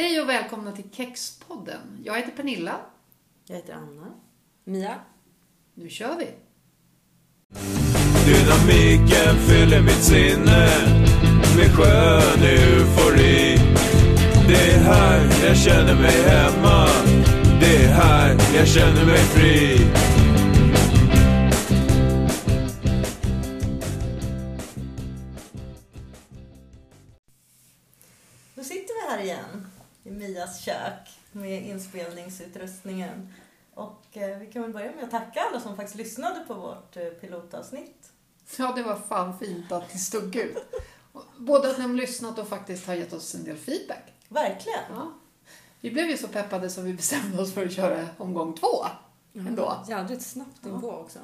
Hej och välkomna till Kexpodden. Jag heter Pernilla. Jag heter Anna. Mia. Nu kör vi! Dynamiken fyller mitt sinne med skön eufori. Det är här jag känner mig hemma. Det är här jag känner mig fri. Med inspelningsutrustningen. Och eh, vi kan väl börja med att tacka alla som faktiskt lyssnade på vårt eh, pilotavsnitt. Ja, det var fan fint att det stod ut. Både att ni har lyssnat och faktiskt har gett oss en del feedback. Verkligen. Ja. Vi blev ju så peppade så vi bestämde oss för att köra omgång två. Ändå. Jädrigt snabbt Ja. inpå också.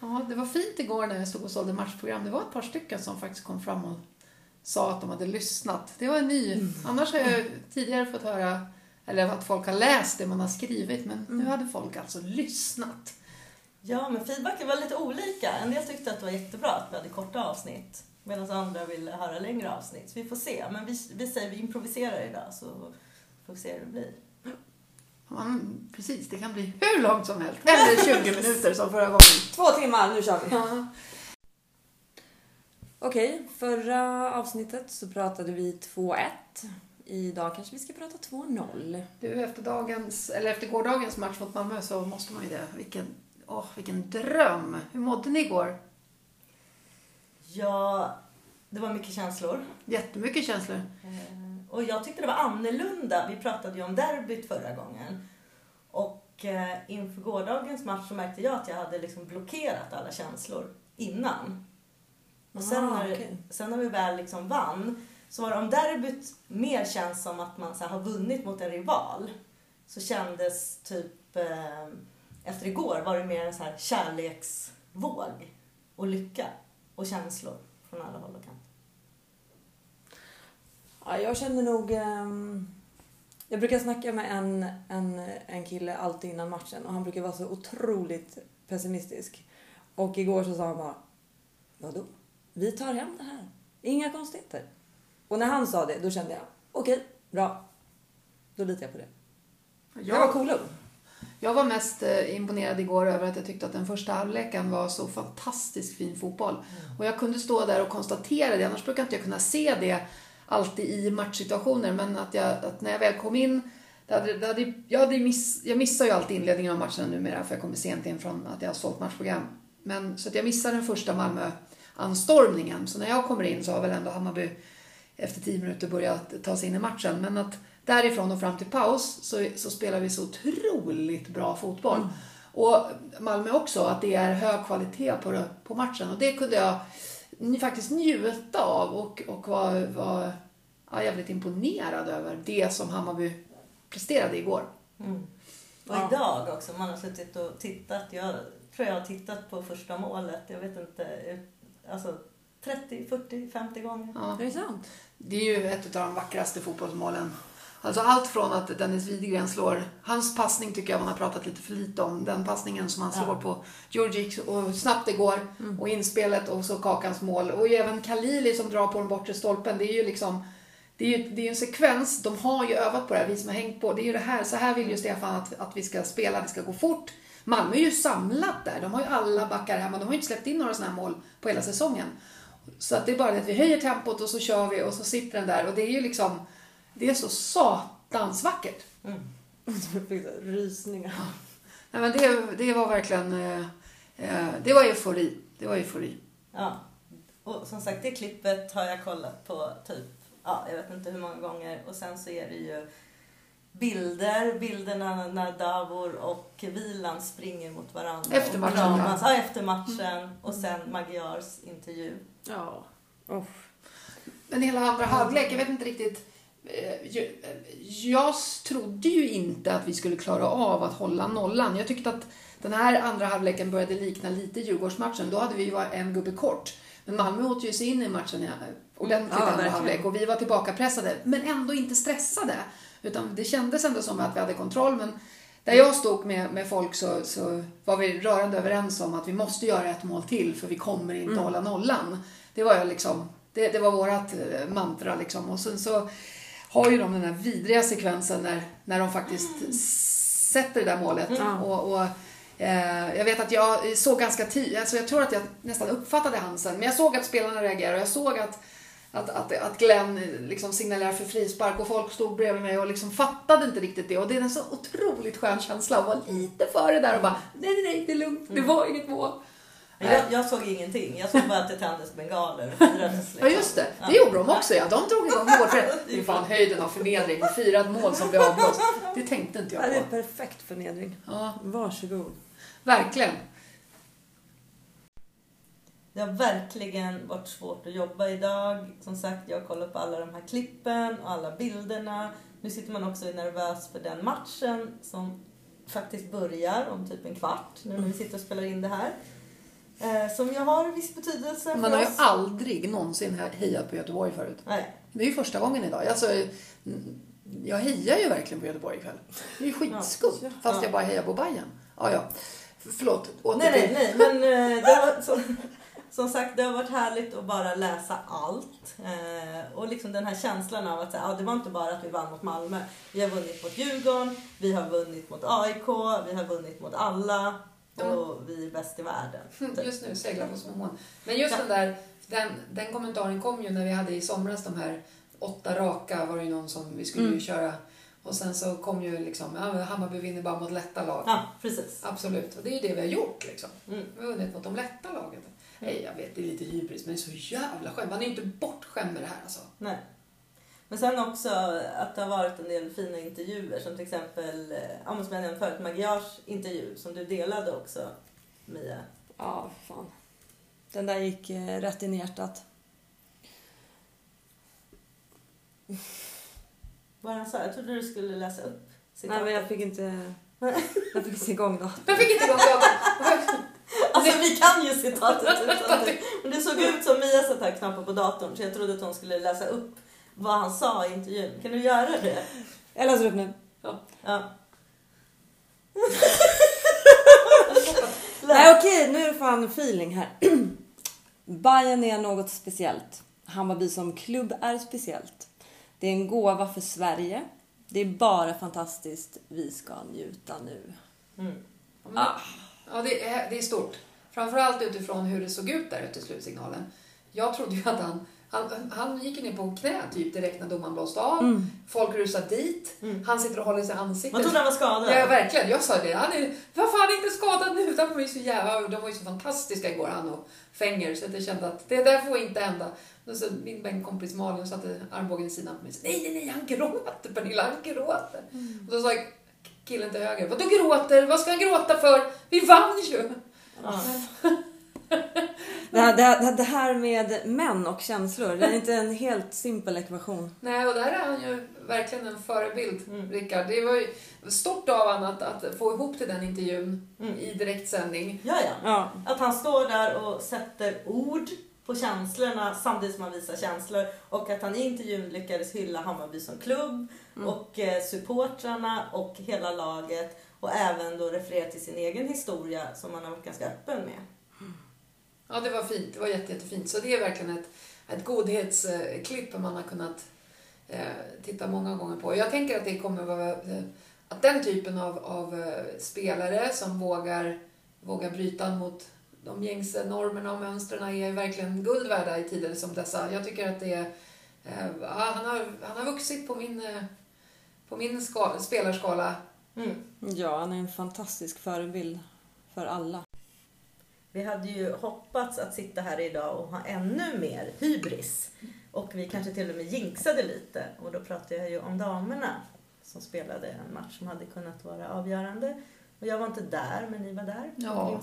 Ja, det var fint igår när jag stod och sålde matchprogram. Det var ett par stycken som faktiskt kom fram och sa att de hade lyssnat. Det var en ny. Annars har jag tidigare fått höra eller att folk har läst det man har skrivit, men nu hade folk alltså lyssnat. Ja, men feedbacken var lite olika. En del tyckte att det var jättebra att vi hade korta avsnitt. Medan andra ville höra längre avsnitt. Så vi får se. Men vi, vi säger vi improviserar idag så får vi se hur det blir. Ja, men precis, det kan bli hur långt som helst. Eller 20 minuter som förra gången. Två timmar, nu kör vi! Ja. Okej, förra avsnittet så pratade vi 2-1. Idag kanske vi ska prata 2-0. Du, efter, dagens, eller efter gårdagens match mot Malmö så måste man ju det. Vilken, åh, vilken dröm! Hur mådde ni igår? Ja, det var mycket känslor. Jättemycket känslor. Eh, Och jag tyckte det var annorlunda. Vi pratade ju om derbyt förra gången. Och eh, inför gårdagens match så märkte jag att jag hade liksom blockerat alla känslor innan. Och sen, Ah, när, okej. sen när vi väl liksom vann så om derbyt mer känns som att man så här, har vunnit mot en rival så kändes typ eh, efter igår var det mer en så här kärleksvåg och lycka och känslor från alla håll och kanter. Ja, jag känner nog... ehm, jag brukar snacka med en, en, en kille alltid innan matchen och han brukar vara så otroligt pessimistisk. Och igår så sa han bara Vadå? Vi tar hem det här. Inga konstigheter. Och när han sa det, då kände jag okej, bra. Då litar jag på det. Jag var Jag, cool jag var mest eh, imponerad igår över att jag tyckte att den första halvleken var så fantastiskt fin fotboll. Och jag kunde stå där och konstatera det, annars brukar inte jag kunna se det alltid i matchsituationer. Men att, jag, att när jag väl kom in, det hade, det hade, jag, hade miss, jag missar ju alltid inledningen av matchen numera för jag kommer sent in från att jag har sålt matchprogram. Men, så att jag missade den första Malmö-anstormningen. Så när jag kommer in så har väl ändå Hammarby efter tio minuter börjat ta sig in i matchen. Men att därifrån och fram till paus så, så spelar vi så otroligt bra fotboll. Och Malmö också, att det är hög kvalitet på, på matchen. Och det kunde jag faktiskt njuta av och, och var, var ja, jävligt imponerad över det som Hammarby presterade igår. Och Ja. idag också, man har suttit och tittat. Jag tror jag har tittat på första målet, jag vet inte, alltså 30, 40, 50 gånger. Ja. Är det sant? Det är ju ett av de vackraste fotbollsmålen. Alltså allt från att Dennis Widegren slår, hans passning tycker jag man har pratat lite för lite om. Den passningen som han slår Ja. på Djurdjic och snabbt det går och inspelet och så Kakans mål. Och även Khalili som drar på den bortre stolpen. Det är ju liksom, det är ju det är en sekvens, de har ju övat på det här, vi som har hängt på. Det är ju det här, så här vill ju Stefan att, att vi ska spela, det ska gå fort. Malmö är ju samlat där, de har ju alla backar hemma, de har ju inte släppt in några sådana här mål på hela säsongen. Så att det är bara det att vi höjer tempot och så kör vi och så sitter den där och det är ju liksom, det är så satans vackert. Här rysningar. Nej, men det, det var verkligen, eh, eh, det var eufori. Det var eufori. Ja. Och som sagt, det klippet har jag kollat på typ, ja, jag vet inte hur många gånger. Och sen så är det ju bilder, bilderna när Davor och Vilan springer mot varandra. Efter och matchen, kramas. Ja, efter matchen. Och sen Magyars intervju. Ja. Oh. Men hela andra halvlek, jag vet inte riktigt. eh, Jag, jag trodde ju inte att vi skulle klara av att hålla nollan. Jag tyckte att den här andra halvleken började likna lite Djurgårdsmatchen. Då hade vi ju en gubbe kort. Men Malmö åt ju sig in i matchen ja, ordentligt Ja, andra halvlek och vi var tillbaka pressade men ändå inte stressade. Utan det kändes ändå som att vi hade kontroll. Men där jag stod med, med folk så, så var vi rörande överens om att vi måste göra ett mål till för vi kommer inte hålla nollan. Det var, jag liksom, det, det var vårt eh, mantra liksom. Och sen så har ju de den här vidriga sekvensen när, när de faktiskt sätter det där målet. Mm. Och, och, eh, jag vet att jag såg ganska tidigt, alltså jag tror att jag nästan uppfattade Hansen, men jag såg att spelarna reagerade och jag såg att att, att, att Glenn liksom signalerade för frispark och folk stod bredvid mig och liksom fattade inte riktigt det. Och det är en så otroligt skön känsla att vara lite före där och bara nej, nej, nej, det är lugnt, det var inget mål. Jag, jag såg ingenting. Jag såg bara att det tändes bengaler och firades. Ja just det, det gjorde de också ja. De drog igång målfred. Det är fan höjden av förnedring och fira ett mål som blir avblåst. Det tänkte inte Ja, det är jag på. perfekt förnedring. Ja, Varsågod. verkligen. Det har verkligen varit svårt att jobba idag. Som sagt, jag har kollat på alla de här klippen och alla bilderna. Nu sitter man också nervös för den matchen som faktiskt börjar om typ en kvart, nu när vi sitter och spelar in det här. Eh, som ju har viss betydelse Man för har ju aldrig någonsin hejat på Göteborg förut. Nej. Det är ju första gången idag. Alltså, mm, jag hejar ju verkligen på Göteborg ikväll. Det är ju skitskumt. Ja. Fast jag bara hejar på Bayern. Ja, ja. Förlåt, åter Nej, nej, nej, men eh, det har, som, som sagt, det har varit härligt att bara läsa allt. Eh, och liksom den här känslan av att så ja, det var inte bara att vi vann mot Malmö. Vi har vunnit mot Djurgården, vi har vunnit mot AIK, vi har vunnit mot alla och vi är bäst i världen. Typ. Just nu seglar på små moln. Men just Ja. den där, den, den kommentaren kom ju när vi hade i somras de här åtta raka var det ju någon som vi skulle ju Mm. köra. Och sen så kom ju liksom, ja, Hammarby vinner bara mot lätta lag. Ja, precis. Absolut, och det är ju det vi har gjort liksom. Mm. Vi har vunnit mot de lätta lagen. Nej, jag vet, det är lite hybris, men det är så jävla skönt. Man är ju inte bortskämd med det här alltså. Nej. Men sen också att det har varit en del fina intervjuer som till exempel, eh, ja, men som jag nämnde förut, Magyars intervju som du delade också Mia. Ja, fan. Den där gick eh, rätt in i hjärtat. Vad han sa? Jag trodde du skulle läsa upp Nej, citatet. men jag fick inte... Jag fick inte igång då. Jag fick inte igång datorn. Alltså vi kan ju citatet utan till. Men det såg ut som Mia satt här knappade på datorn så jag trodde att hon skulle läsa upp vad han sa i intervjun. Kan du göra det? Jag läser upp nu. Ja. Nej okej, nu är det fan feeling här. Bayern är något speciellt. Hammarby som klubb är speciellt. Det är en gåva för Sverige. Det är bara fantastiskt. Vi ska njuta nu. Mm. Ah. Ja, det är, det är stort. Framförallt utifrån hur det såg ut där ute i slutsignalen. Jag trodde ju att han, han, han gick ner på knä typ direkt när domaren blåste av. Folk rusade dit. Mm. Han sitter och håller sig i ansiktet. Man trodde han var skadad. Ja, verkligen. Jag sa det. Han är, varför han är inte skadad nu? De var ju så jävla, de var ju så fantastiska igår, han och Fenger. Så jag kände att det där får inte hända. Och så min bänkkompis Malin satte armbågen i sidan på mig. Nej, nej, nej, han gråter Pernilla, han gråter. Och då sa killen till höger, vadå gråter? Vad ska han gråta för? Vi vann ju! Ja. Det här, det, här, det här med män och känslor, det är inte en helt simpel ekvation. Nej, och där är han ju verkligen en förebild, Mm. Rickard. Det var ju stort av honom att, att få ihop till den intervjun Mm. i direktsändning. Ja, ja. Att han står där och sätter ord på känslorna samtidigt som han visar känslor. Och att han i intervjun lyckades hylla Hammarby som klubb och eh, supportrarna och hela laget. Och även då referera till sin egen historia som han har varit ganska öppen med. Ja, det var fint. Det var jätte, jättefint. Så det är verkligen ett, ett godhetsklipp man har kunnat eh, titta många gånger på. Jag tänker att det kommer vara... Eh, att den typen av, av eh, spelare som vågar, vågar bryta mot de gängse normerna och mönstren är verkligen guld värda i tider som dessa. Jag tycker att det är... Eh, han, har, han har vuxit på min, eh, på min ska, spelarskala. Mm. ja, han är en fantastisk förebild för alla. Vi hade ju hoppats att sitta här idag och ha ännu mer hybris. Och vi kanske till och med jinxade lite. Och då pratar jag ju om damerna som spelade en match som hade kunnat vara avgörande. Och jag var inte där, men ni var där. Ja.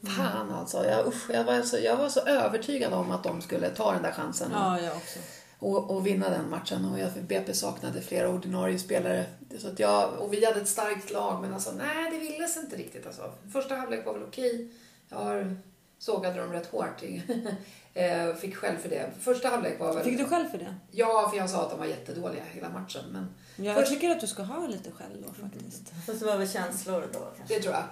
Det? Fan alltså. Jag, usch, jag, var så, jag var så övertygad om att de skulle ta den där chansen. Ja, jag också. och, och vinna den matchen. Och jag, BP saknade flera ordinarie spelare. Så att jag, och vi hade ett starkt lag, men alltså, nej, det ville sig inte riktigt. Alltså. Första halvlek var väl okej. Jag har sågade dem rätt hårt. Eh, Fick själv för det. Första halvlek var väl... Fick du själv för det? Ja, för jag sa att de var jättedåliga hela matchen. Men Jag Först- tycker att du ska ha lite själv då faktiskt. Fast det var väl känslor då kanske. det tror jag.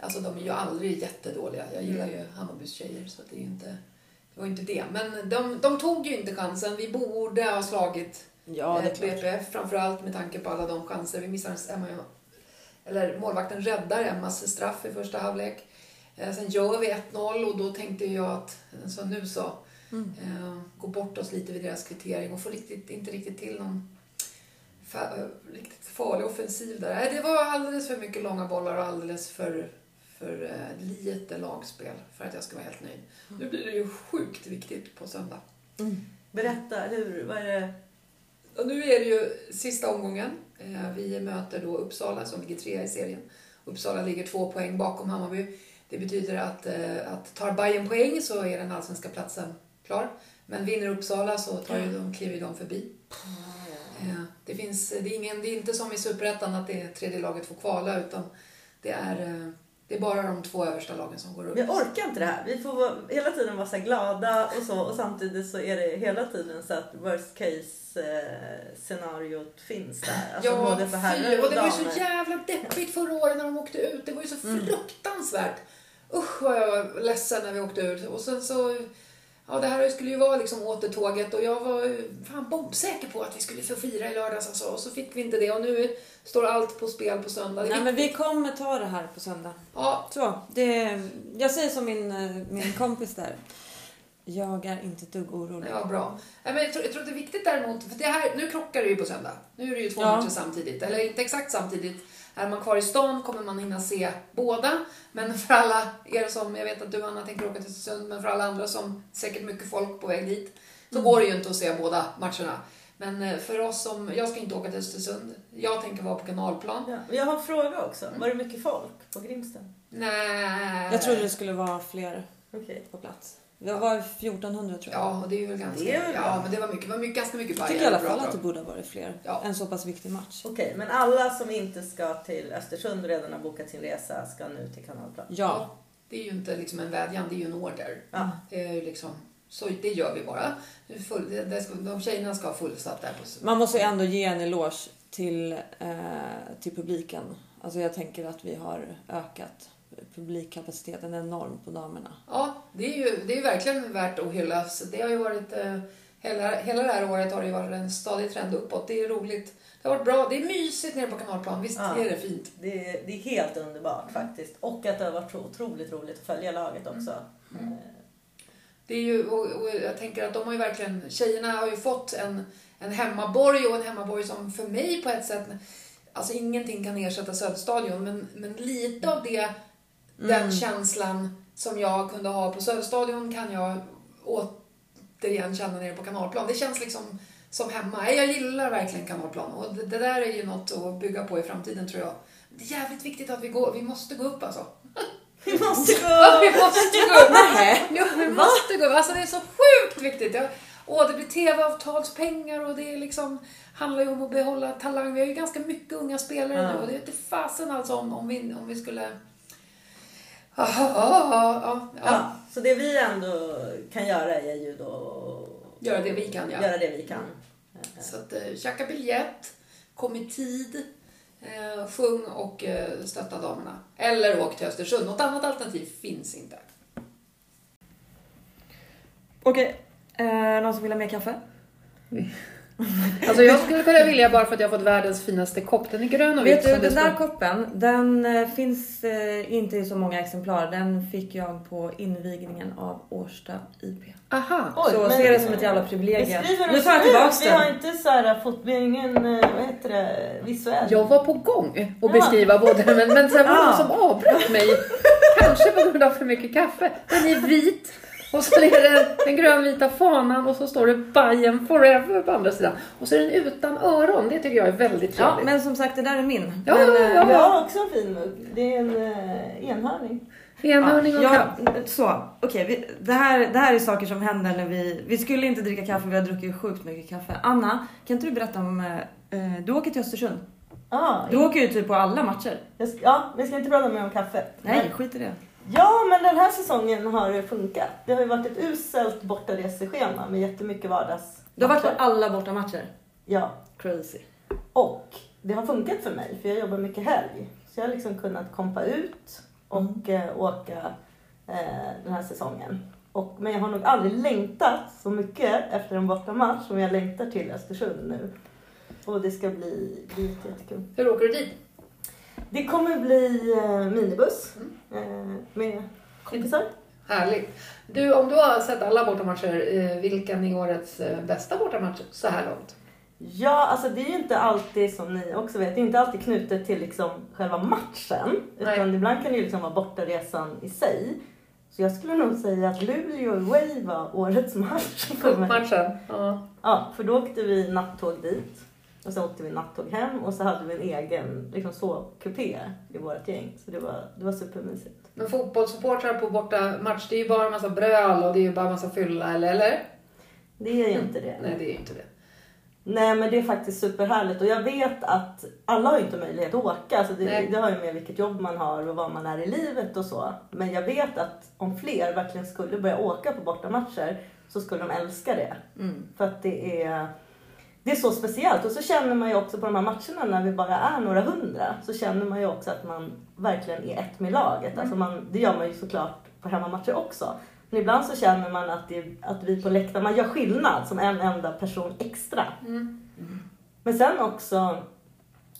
Alltså de är ju aldrig jättedåliga. Jag gillar ju Hammarbys tjejer, så det är ju inte... Det var inte det. Men de, de tog ju inte chansen. Vi borde ha slagit Ja, det eh, klart. BPF framförallt med tanke på alla de chanser vi missar. Emma, eller målvakten räddar Emmas straff i första halvlek. Eh, Sen gör vi 1-0 och då tänkte jag att, så nu så, Mm. eh, gå bort oss lite vid deras kvittering och få riktigt, inte riktigt till någon fa- eh, riktigt farlig offensiv där. Det var alldeles för mycket långa bollar och alldeles för, för eh, lite lagspel för att jag ska vara helt nöjd. Nu blir det ju sjukt viktigt på söndag. Berätta, hur, vad är det? Och nu är det ju sista omgången. Eh, Vi möter då Uppsala som ligger trea i serien. Uppsala ligger två poäng bakom Hammarby. Det betyder att, eh, att tar Bayern poäng så är den allsvenska platsen klar. Men vinner Uppsala så tar ju de, kliver de förbi. Eh, Det, finns, det, är ingen, det är inte som i Superettan att det är tredje laget får kvala utan det är, eh, det är bara de två översta lagen som går upp. Jag orkar inte det här. Vi får vara, hela tiden vara så glada och så och samtidigt så är det hela tiden så att worst case scenariot finns där. Alltså både för herrar och och det var ju så jävla deppigt förra året när de åkte ut. Det var ju så Mm. Usch vad jag var ledsen när vi åkte ut. Och sen så, ja det här skulle ju vara liksom återtåget och jag var fan bombsäker på att vi skulle få fira i lördags alltså. Och så fick vi inte det och nu står allt på spel på söndag. Nej, men vi kommer ta det här på söndag. Ja, Så, det, jag säger som min, eh, min kompis där. Jag är inte ett dugg orolig. Ja, bra. Men jag, tror, jag tror att det är viktigt däremot, för det här, nu krockar det ju på söndag. Nu är det ju två Ja. matcher samtidigt, eller inte exakt samtidigt. Är man kvar i stan kommer man hinna se båda. Men för alla er som, jag vet att du Anna tänker åka till Östersund, men för alla andra som säkert mycket folk på väg dit, så går det ju inte att se båda matcherna. Men eh, för oss som, jag ska inte åka till Östersund, jag tänker vara på kanalplan. Ja, men jag har en fråga också. Var det mycket folk på Grimsten? Nej. Jag trodde det skulle vara fler Okej. på plats. Det var 1400 tror jag. Ja, och det är ju ganska, Det är ja, men det var mycket, det var mycket, ganska mycket Jag tycker i alla fall att det borde ha varit fler. Ja. En så pass viktig match. Okej, men alla som inte ska till Östersund och redan har bokat sin resa ska nu till Kanalplan? Ja. Det är ju inte liksom en vädjan, det är ju en order. Ja. Det är ju liksom, så det gör vi bara. Full, det, det ska, de tjejerna ska ha fullsatt där på Man måste ju ändå ge en eloge till, eh, till publiken. Alltså jag tänker att vi har ökat publikkapaciteten enormt på damerna. Ja, det är ju det är verkligen värt att hyllas. Det har ju varit, eh, hela, hela det här året har det ju varit en stadig trend uppåt. Det är roligt. Det har varit bra. Det är mysigt nere på kanalplan. Visst Ja. är det fint? Det är, det är helt underbart faktiskt. Och att det har varit otroligt roligt att följa laget också. Mm. Det är ju, och, och jag tänker att de har ju verkligen, tjejerna har ju fått en, en hemmaborg och en hemmaborg som för mig på ett sätt, alltså ingenting kan ersätta Söderstadion, men, men lite av det, den Mm. känslan som jag kunde ha på Söderstadion kan jag återigen känna nere på kanalplan. Det känns liksom som hemma. Jag gillar verkligen kanalplan och det, det där är ju något att bygga på i framtiden tror jag. Det är jävligt viktigt att vi går, vi måste gå upp alltså. Vi måste Ja, vi gå! måste gå upp! Ja, vi måste gå upp. Alltså det är så sjukt viktigt. Jag, åh, det blir tv-avtalspengar och det är liksom, handlar ju om att behålla talang. Vi har ju ganska mycket unga spelare Ja. nu och det är inte fasen alltså om, om, vi, om vi skulle... Ja, så det vi ändå kan göra är ju då Göra det vi kan, ja. göra det vi kan. Eh, Så att eh, tjacka biljett, kom i tid, eh, sjung och eh, stötta damerna. Eller åk till Östersund. Något annat alternativ finns inte. Okej, eh, någon som vill ha mer kaffe? Alltså jag skulle kunna vilja bara för att jag har fått världens finaste kopp. Den är grön och Vet vit du, som det den där koppen, den eh, finns eh, inte i så många exemplar. Den fick jag på invigningen av Årsta IP. Aha. Oj, så men- se det som ett jävla Vi privilegium. skriver Nu tar jag tillbaks Vi har den. inte så här fått, vi har ingen, eh, vad heter det, visuell. Jag var på gång att Ja. beskriva både men, men sen var det Ja. någon som avbröt mig. Kanske på grund av för mycket kaffe. Den är vit. Och så är det den grönvita fanan och så står det Bayern forever på andra sidan. Och så är den utan öron. Det tycker jag är väldigt Ja, trevligt. men som sagt, det där är min. Ja, men, ja, ja. Jag har också en fin mugg. Det är en eh, enhörning. Enhörning och ja, kaffe. så, okej. vi- det, här, det här är saker som händer när vi... Vi skulle inte dricka kaffe, vi har druckit sjukt mycket kaffe. Anna, kan inte du berätta om... eh, eh, du åker till Östersund. Ah, Du åker ju typ på alla matcher. jag ska, ja, vi ska inte prata mer om kaffe. Nej, skit i det. Ja, men den här säsongen har det funkat. Det har ju varit ett uselt bortareseschema med jättemycket vardags. Du har varit på alla borta matcher. Ja, Crazy. och det har funkat för mig för jag jobbar mycket helg. Så jag har liksom kunnat kompa ut och eh, åka eh, den här säsongen. Och, men jag har nog aldrig längtat så mycket efter en bortamatch som jag längtar till Östersund nu. Och det ska bli, bli jätte- jättekul. Hur åker du dit? Det kommer bli eh, minibuss eh, med kompisar. Härligt. Du, om du har sett alla bortamatcher, eh, vilken är årets eh, bästa bortamatch så här långt? Ja, alltså det är ju inte alltid som ni också vet, det är inte alltid knutet till liksom själva matchen. Utan ibland kan det ju liksom vara bortaresan i sig. Så jag skulle nog säga att Luleå away var årets match. Cupmatchen? Ja. Ja, för då åkte vi nattåg dit. Och sen åkte vi nattåg hem och så hade vi en egen liksom sovkupé i vårt gäng. Så det var, det var supermysigt. Men fotbollssupportrar på bortamatch, det är ju bara en massa bröl och det är ju bara en massa fylla, eller? eller? Det är ju inte det. Nej, det är ju inte det. Nej men det är faktiskt superhärligt och jag vet att alla har ju inte möjlighet att åka. Alltså det, det har ju med vilket jobb man har och vad man är i livet och så. Men jag vet att om fler verkligen skulle börja åka på bortamatcher så skulle de älska det. Mm. För att det är, det är så speciellt. Och så känner man ju också på de här matcherna när vi bara är några hundra så känner man ju också att man verkligen är ett med laget. Alltså man, det gör man ju såklart på hemmamatcher också. Men ibland så känner man att, det, att vi på läktaren, man gör skillnad som en enda person extra. Men sen också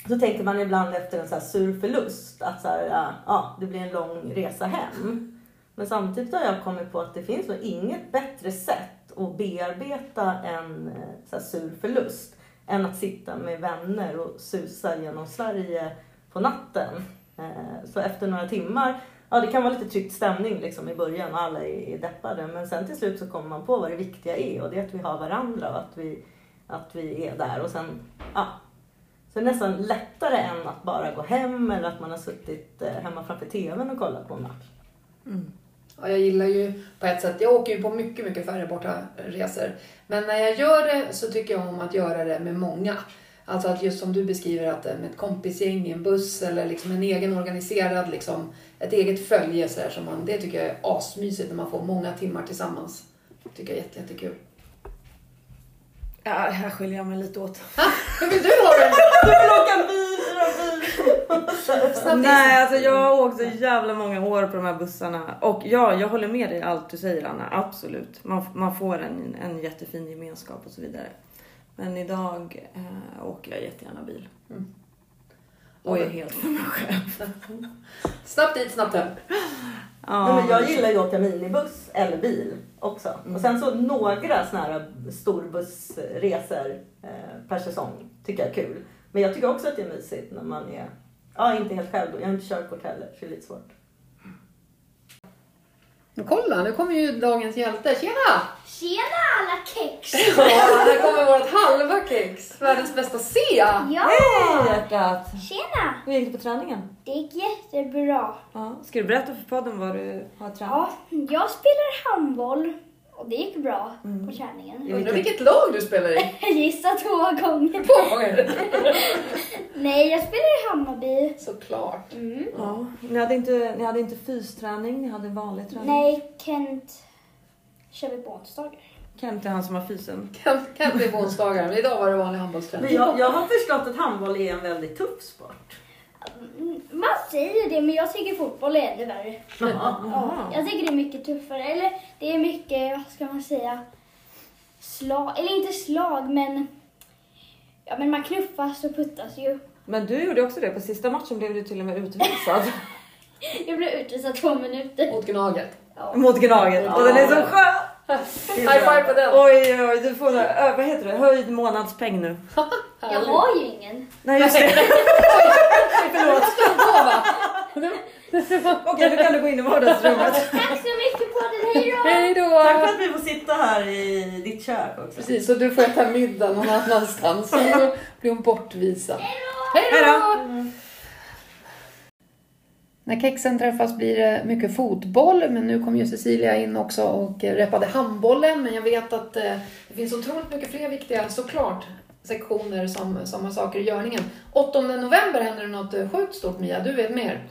så tänker man ibland efter en så här sur förlust att så här, ja, ja, det blir en lång resa hem. Men samtidigt har jag kommit på att det finns nog inget bättre sätt att bearbeta en eh, så här, sur förlust än att sitta med vänner och susa genom Sverige på natten. Eh, så efter några timmar, ja det kan vara lite tryckt stämning liksom i början och alla är, deppade men sen till slut så kommer man på vad det viktiga är och det är att vi har varandra och att vi, att vi är där och sen, ja. Så det är nästan lättare än att bara gå hem eller att man har suttit eh, hemma framför TVn och kollat på en match. Mm. Ja, jag gillar ju på ett sätt, jag åker ju på mycket, mycket färre bortaresor. Men när jag gör det så tycker jag om att göra det med många. Alltså att just som du beskriver, att eh, med ett kompisgäng i en buss eller liksom en egen organiserad, liksom, ett eget följe så där, som man, det tycker jag är asmysigt när man får många timmar tillsammans. tycker jag är jätte, jättekul. Ja, här skiljer jag mig lite åt. Hur vill du ha det? Du vill åka bil, Nej, alltså jag har åkt så jävla många år på de här bussarna. Och ja, jag håller med dig i allt du säger Anna. Absolut. Man, man får en, en jättefin gemenskap och så vidare. Men idag eh, åker jag jättegärna bil. Mm. Och är helt för mig själv. Snabbt dit, snabbt hem. Men jag gillar ju att åka minibuss eller bil också. Och sen så några såna här storbussresor eh, per säsong tycker jag är kul. Men jag tycker också att det är mysigt när man är, ja inte helt själv då. Jag har inte körkort heller så det är lite svårt. Men kolla, nu kommer ju dagens hjälte. Tjena! Tjena alla kex! Ja, här kommer vårt halva kex. Världens bästa C. Ja! Hej hjärtat! Tjena! Hur gick det på träningen? Det gick jättebra. Ja. Ska du berätta för podden vad du har tränat? Ja, jag spelar handboll och det gick bra Mm. på träningen. Undrar vilket lag du spelar i? Gissa två gånger. Två gånger. Nej, jag spelar i Hammarby. Såklart. Mm. Ja. Ni, hade inte, ni hade inte fysträning, ni hade vanlig träning? Nej, Kent kör vi på onsdagar. Kent är han som har fysen. Kan, kan bli på onsdagar, men idag var det vanlig handbollsträning. Men jag, jag har förstått att handboll är en väldigt tuff sport. Man säger det, men jag tycker fotboll är ännu värre. Ja, jag tycker det är mycket tuffare. Eller det är mycket, vad ska man säga, slag. Eller inte slag, men... Ja, men man knuffas och puttas ju. Men du gjorde också det. På sista matchen blev du till och med utvisad. Jag blev utvisad två minuter. Mot Gnaget. Ja. Mot Gnaget. Och den är så skön! High five på den. Oj, oj, du får några, ö, vad heter det? höjd månadspeng nu. Jag har ju ingen. Nej, just det. Förlåt. Okej, nu kan du gå in i vardagsrummet. Tack så mycket på den, hej då! Hej då! Tack för att vi får sitta här i ditt kök också. Precis, så du får äta middag någon annanstans. Så då blir hon bortvisad. Hej Hej då! När kexen träffas blir det mycket fotboll, men nu kom ju Cecilia in också och repade handbollen. Men jag vet att eh, det finns otroligt mycket fler viktiga, såklart, sektioner som, som har saker i görningen. 8 november händer det något eh, sjukt stort, Mia. Du vet mer.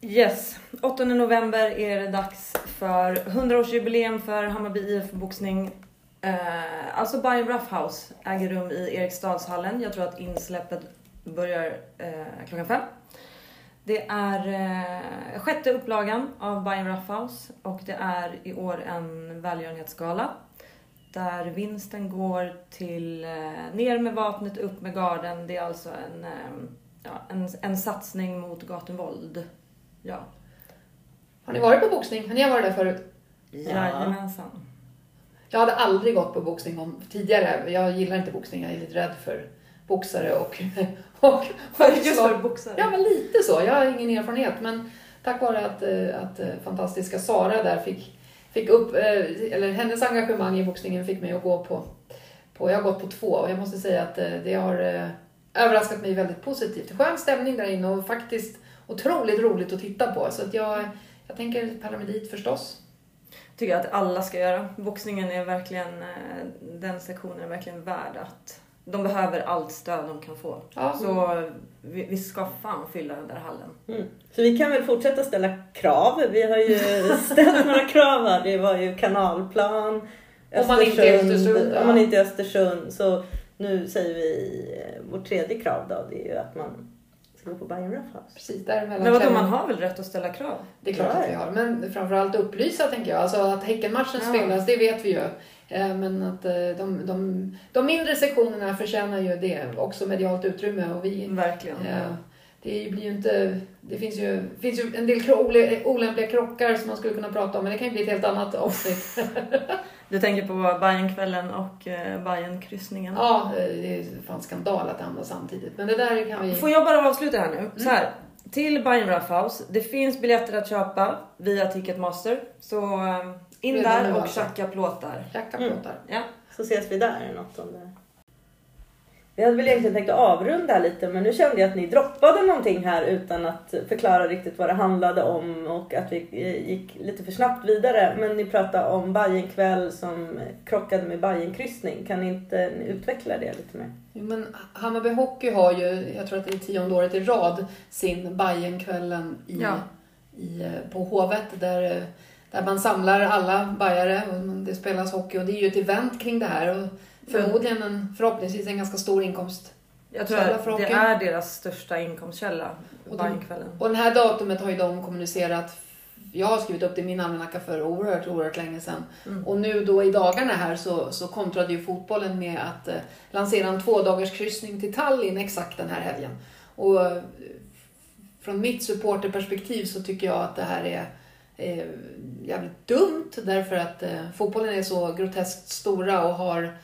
Yes, 8 november är det dags för 100-årsjubileum för Hammarby IF boxning. Eh, alltså Bayern Roughhouse äger rum i Eriksdalshallen. Jag tror att insläppet börjar eh, klockan fem. Det är eh, sjätte upplagan av Bayern Roughhouse och det är i år en välgörenhetsgala där vinsten går till eh, ner med vapnet, upp med garden. Det är alltså en, eh, ja, en, en satsning mot gatuvåld. Ja. Har ni varit på boxning? Ni har varit där förut? Jajamensan. Jag hade aldrig gått på boxning om, tidigare. Jag gillar inte boxning. Jag är lite rädd för boxare och... och, och Just för boxare. Ja, men lite så. Jag har ingen erfarenhet. Men tack vare att, eh, att eh, fantastiska Sara där fick, fick upp... eh, Eller hennes engagemang i boxningen fick mig att gå på... på jag har gått på två och jag måste säga att det har överraskat mig väldigt positivt. Skön stämning där inne och faktiskt otroligt roligt att titta på. Så att jag, jag tänker paramedit förstås. tycker jag att alla ska göra. Boxningen är verkligen, den sektionen är verkligen värd att de behöver allt stöd de kan få. Ja. Så vi, vi ska fan fylla den där hallen. Mm. Så vi kan väl fortsätta ställa krav. Vi har ju ställt några krav här. Det var ju kanalplan, Om man inte är i Östersund, ja. Om man inte är i Östersund. Så nu säger vi eh, vårt tredje krav då. Det är ju att man ska gå på Bayern Roughhouse. Precis däremellan. Men vadå, man har väl rätt att ställa krav? Det är klart att vi har. Men framförallt upplysa tänker jag. Alltså att Häckenmatchen Ja. spelas, det vet vi ju. Eh, Men att eh, de, de, de mindre sektionerna förtjänar ju det. Också medialt utrymme. Och vi, Verkligen. eh, det blir ju inte... Det finns ju, finns ju en del olämpliga krockar som man skulle kunna prata om. Men det kan ju bli ett helt annat avsnitt. Du tänker på Bajenkvällen och Bajenkryssningen. Ja, det är fan skandal att det hamnar samtidigt. Men det där kan vi... Får jag bara avsluta här nu? Så här. Till Bayern Roughhouse. Det finns biljetter att köpa via Ticketmaster. Så in Redan där och alltså. tjacka plåtar. Tjacka Mm. plåtar. Ja. Så ses vi där den åttonde. Vi hade väl egentligen tänkt att avrunda lite men nu kände jag att ni droppade någonting här utan att förklara riktigt vad det handlade om och att vi gick lite för snabbt vidare. Men ni pratade om Bajenkväll som krockade med Bajenkryssning. Kan ni inte utveckla det lite mer? Jo, Men Hammarby Hockey har ju, jag tror att det är tionde året i rad, sin Bajenkvällen i, Ja. i, på Hovet där, där man samlar alla bajare och det spelas hockey och det är ju ett event kring det här och förmodligen en, förhoppningsvis en ganska stor inkomst. Jag tror att det är deras största inkomstkälla. Och Bajenkvällen. Och det här datumet har ju de kommunicerat, jag har skrivit upp det i min almanacka för oerhört, oerhört länge sedan. Mm. Och nu då i dagarna här så, så kontrade ju fotbollen med att eh, lansera en tvådagars kryssning till Tallinn exakt den här helgen. Och eh, från mitt supporterperspektiv så tycker jag att det här är eh, jävligt dumt därför att eh, fotbollen är så groteskt stora och har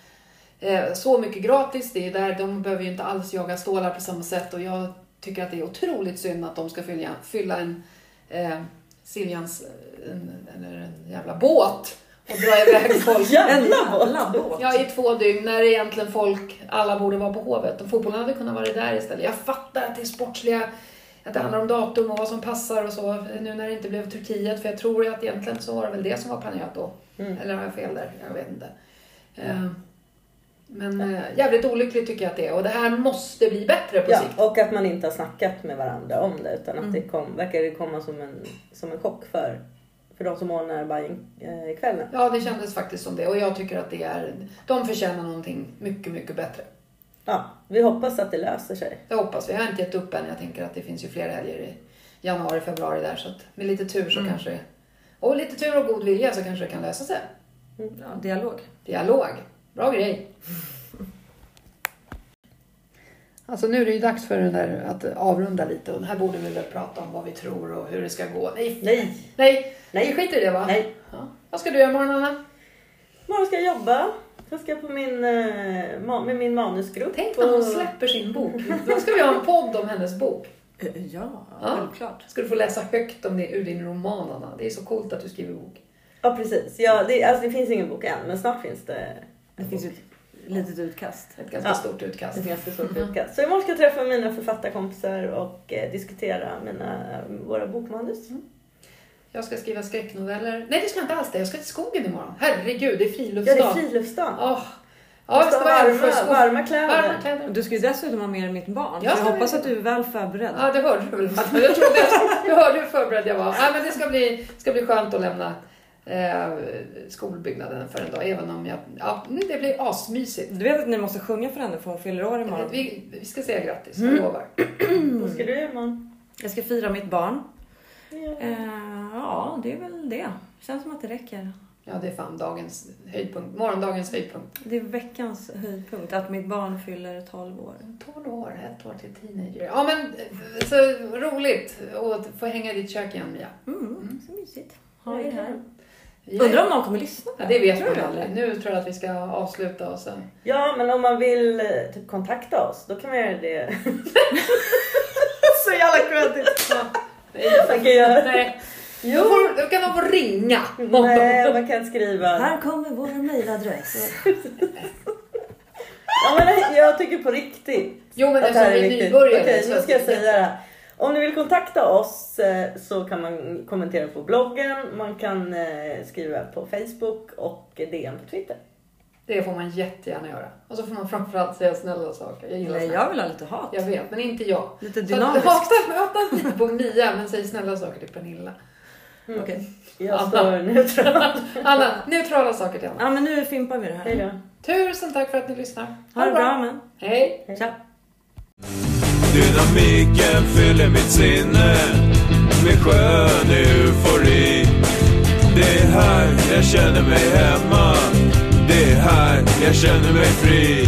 eh, så mycket gratis. Det är där, de behöver ju inte alls jaga stålar på samma sätt och jag tycker att det är otroligt synd att de ska fylla, fylla en eh, Siljans en, eller en jävla båt och dra iväg folk. Jävla båt! Ja, i två dygn när egentligen folk, alla borde vara på Hovet. Och fotbollen hade kunnat vara där istället. Jag fattar att det är sportsliga, att det handlar om datum och vad som passar och så. Nu när det inte blev Turkiet, för jag tror att egentligen så var det väl det som var planerat då. Mm. Eller har jag fel där? Jag vet inte. Eh, Men eh, jävligt olyckligt tycker jag att det är. Och det här måste bli bättre på Ja, sikt. och att man inte har snackat med varandra om det utan att Mm. det kom, verkar det komma som en, som en chock för, för de som ordnar Bajenkvällen. Ja, det kändes faktiskt som det. Och jag tycker att det är, de förtjänar någonting mycket, mycket bättre. Ja, vi hoppas att det löser sig. Det hoppas vi. Jag har inte gett upp än. Jag tänker att det finns ju fler helger i januari, februari där. Så att med lite tur så Mm. kanske Och lite tur och god vilja så kanske det kan lösa sig. Ja, dialog. Dialog. Bra grej. Alltså nu är det ju dags för den där att avrunda lite och här borde vi väl prata om vad vi tror och hur det ska gå. Nej, Nej, nej, Nej. vi skiter i det va? nej. Ja. Vad ska du göra imorgon Anna? Imorgon ska jag jobba. Jag ska på min, eh, med min manusgrupp. Tänk när hon och- släpper sin bok. Då ska vi ha en podd om hennes bok. Eh, Ja, Ja. självklart. Ska du få läsa högt om det ur din roman Anna. Det är så coolt att du skriver bok. Ja precis. Ja, det, alltså, det finns ingen bok än men snart finns det. Det finns ju ett litet utkast. Ett ganska Ja. stort utkast. Ett ganska stort utkast. Så imorgon ska jag träffa mina författarkompisar och eh, diskutera mina, våra bokmanus. Jag ska skriva skräcknoveller. Nej, det ska jag inte alls det. Jag ska till skogen imorgon. Herregud, det är Ja, friluftsdag. det är friluftsdagen. Åh. Ja, Ja, jag ska varma, Älvsjöskog. varma kläder. Varma kläder. Du ska ju dessutom ha med dig mitt barn. Jag jag hoppas att du är väl förberedd. Ja, det hörde du väl? Jag, trodde jag, jag hörde hur förberedd jag var. Ja, men det ska bli, ska bli skönt att lämna eh, skolbyggnaden för en dag. Även om jag... Ja, det blir asmysigt. Du vet att ni måste sjunga för henne för hon fyller år imorgon. Vi, vi ska säga grattis, Mm. jag lovar. Vad ska du göra imorgon? Jag ska fira mitt barn. Ja. Eh, ja, det är väl det. Känns som att det räcker. Ja, det är fan dagens höjdpunkt. Morgondagens höjdpunkt. Det är veckans höjdpunkt, att mitt barn fyller 12 år. 12 år, ett år till teenager. Ja, men så roligt att få hänga i ditt kök igen, Mia. Mm, så mysigt. Ha er här. Vi- Undrar om någon kommer lyssna Ja, det vet Tror man aldrig. Nu tror jag att vi ska avsluta och sen... ja, men om man vill eh, typ kontakta oss, då kan man göra det. Så jävla kreddigt. Nej, Man nej. Då, Jo. får, då kan man få ringa. Nej, man kan skriva. Här kommer vår mejladress. Ja, men jag tycker på riktigt. Jo, men att det här eftersom är vi är nybörjare Okej, så nu ska jag säga det här. Om ni vill kontakta oss eh, så kan man kommentera på bloggen, man kan eh, skriva på Facebook och DM på Twitter. Det får man jättegärna göra. Och så får man framförallt säga snälla saker. Jag gillar Nej, snälla. jag vill ha lite hat. Jag vet, men inte jag. Lite Så dynamiskt. hata, hata lite på Mia, men säg snälla saker till Pernilla. Okej. Jag Anna. står neutral. Alla neutrala saker till Anna. Ja, men nu fimpar vi det Hej här. då. Tusen tack för att ni lyssnar. Ha det bra, men. Hej! Tja. Dynamiken fyller mitt sinne med skön eufori. Det är här jag känner mig hemma. Det är här jag känner mig fri.